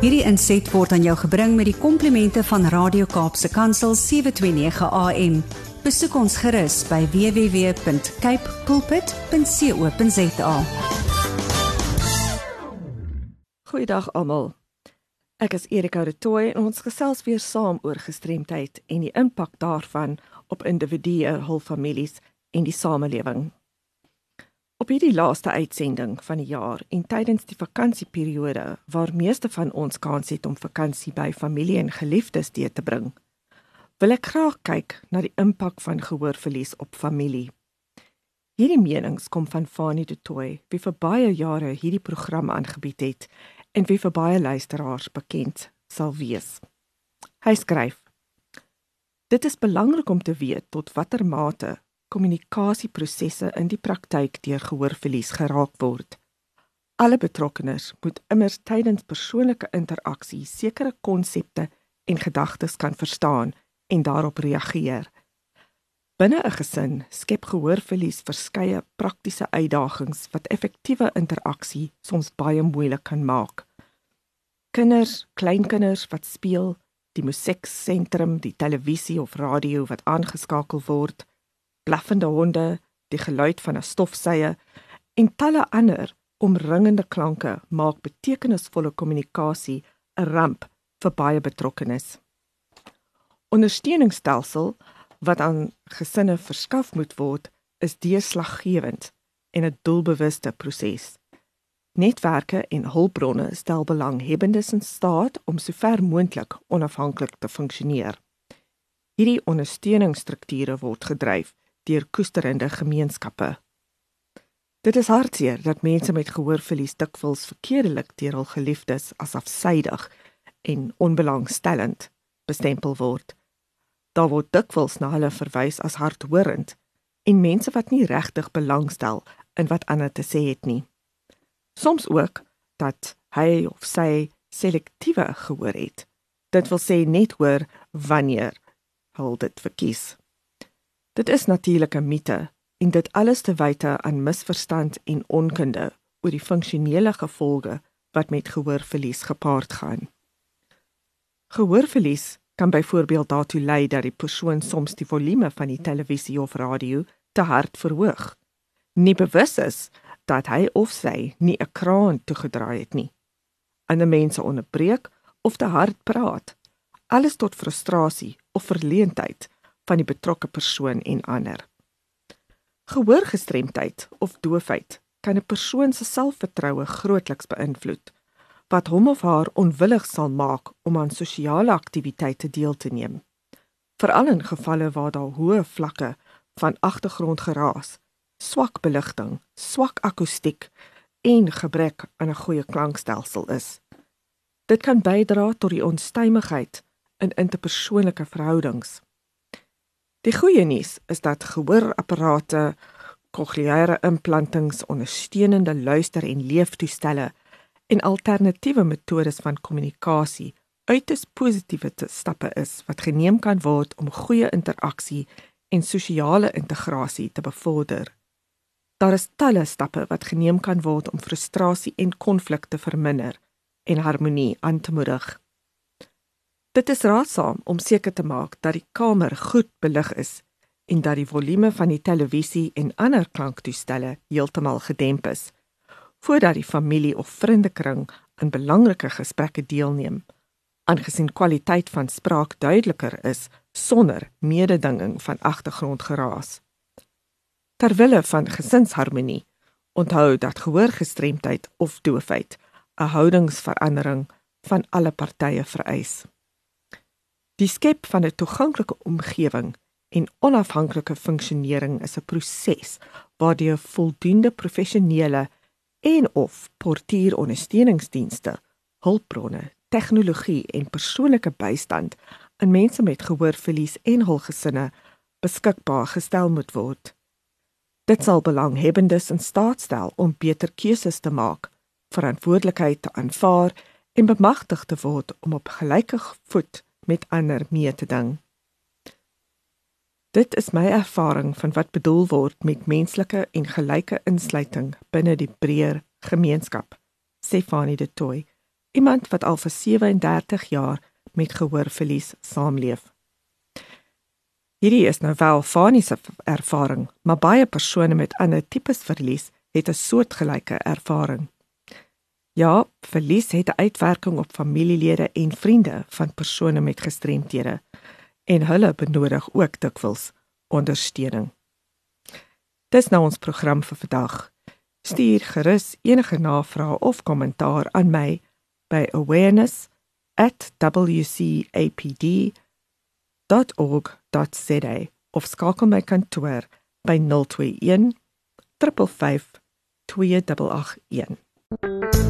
Hierdie inset word aan jou gebring met die komplimente van Radio Kaapse Kansel 729 AM. Besoek ons gerus by www.cape pulpit.co.za. Goeiedag almal. Ek is Erika de Tooy en ons gesels weer saam oor gestremdheid en die impak daarvan op individue, hul families en die samelewing. Op hierdie laaste uitsending van die jaar en tydens die vakansieperiode waar meeste van ons kans het om vakansie by familie en geliefdes deur te bring, wil ek graag kyk na die impak van gehoorverlies op familie. Hierdie menings kom van Fanie de Tooy, wie vir baie jare hierdie program aangebied het en wie vir baie luisteraars bekend sal wees. Hy skryf: Dit is belangrik om te weet tot watter mate kommunikasieprosesse in die praktyk deur gehoorverlies geraak word. Alle betrokkenes moet immers tydens persoonlike interaksie sekere konsepte en gedagtes kan verstaan en daarop reageer. Binne 'n gesin skep gehoorverlies verskeie praktiese uitdagings wat effektiewe interaksie soms baie moeilik kan maak. Kinders, kleinkinders wat speel, die musieksentrum, die televisie of radio wat aangeskakel word, blaffende honde, die geluid van 'n stofsuier en talle ander omringende klanke maak betekenisvolle kommunikasie 'n ramp vir baie betrokkenes. Ondersteuningsstelsel wat aan gesinne verskaf moet word, is deurslaggewend en 'n doelbewuste proses. Netwerke en hulpbronne stel belanghebbendes in staat om sover moontlik onafhanklik te funksioneer. Hierdie ondersteuningsstrukture word gedryf deur koesterende gemeenskappe. Dit is hartseer dat mense met gehoorverlies dikwels verkeerdelik deur hul geliefdes as afsydig en onbelangstellend bestempel word. Daar word dikwels na hulle verwys as hardhorend en mense wat nie regtig belangstel in wat ander te sê het nie. Soms ook dat hy of sy selektiewe gehoor het. Dit wil sê net hoor wanneer hulle dit verkies. Dit is natuurlik 'n mite en dit alles te wyte aan misverstand en onkunde oor die funksionele gevolge wat met gehoorverlies gepaard gaan. Gehoorverlies kan byvoorbeeld daartoe lei dat die persoon soms die volume van die televisie of radio te hard verhoog. Nie bewus is dat hy of sy nie 'n kraan toegedraai het nie. Ander mense onderbreek of te hard praat. Alles tot frustrasie of verleentheid van die betrokke persoon en ander. Gehoorgestremdheid of doofheid kan 'n persoon se selfvertroue grootliks beïnvloed wat hom of haar onwillig sal maak om aan sosiale aktiwiteite deel te neem. Veral in gevalle waar daar hoë vlakke van agtergrondgeraas, swak beligting, swak akoestiek en gebrek aan 'n goeie klankstelsel is. Dit kan bydra tot die onstuimigheid in interpersoonlike verhoudings. Die goeie nuus is dat gehoorapparate, kokleaire implantings, ondersteunende luister- en leeftoestelle en alternatiewe metodes van kommunikasie uiters positiewe stappe is wat geneem kan word om goeie interaksie en sosiale integrasie te bevorder. Daar is talle stappe wat geneem kan word om frustrasie en konflik te verminder en harmonie aan te moedig. Dit is raadsaam om seker te maak dat die kamer goed belig is en dat die volume van die televisie en ander klanktoestelle heeltemal gedemp is voordat die familie of vriendekring aan belangrike gesprekke deelneem. Aangesien kwaliteit van spraak duideliker is sonder mededinging van agtergrondgeraas. Terwille van gesinsharmonie, onthou dat gehoorgestremdheid of doofheid 'n houdingsverandering van alle partye vereis. Die skep van 'n toeganklike omgewing en onafhanklike funksionering is 'n proses waardeur voldoende professionele en of portierondersteuningsdienste, hulpbronne, tegnologie en persoonlike bystand aan mense met gehoorverlies en hul gesinne beskikbaar gestel moet word. Dit sal belanghebbendes in staat stel om beter keuses te maak, verantwoordelikheid te aanvaar en bemagtig te word om op gelyke voet met ander mee te ding. Dit is my ervaring van wat bedoel word met menslike en gelyke insluiting binne die breër gemeenskap, sê Fanie de Tooi, iemand wat al vir 37 jaar met gehoorverlies saamleef. Hierdie is nou wel faniese ervaring, maar baie persone met ander tipes verlies het 'n soortgelyke ervaring. Ja, verlies het 'n uitwerking op familielede en vriende van persone met gestremthede en hulle benodig ook dikwels ondersteuning. Dis nou ons program vir vandag. Stuur gerus enige navrae of kommentaar aan my by awareness@wcapd.org.za of skakel my kantoor by 021 355 2881.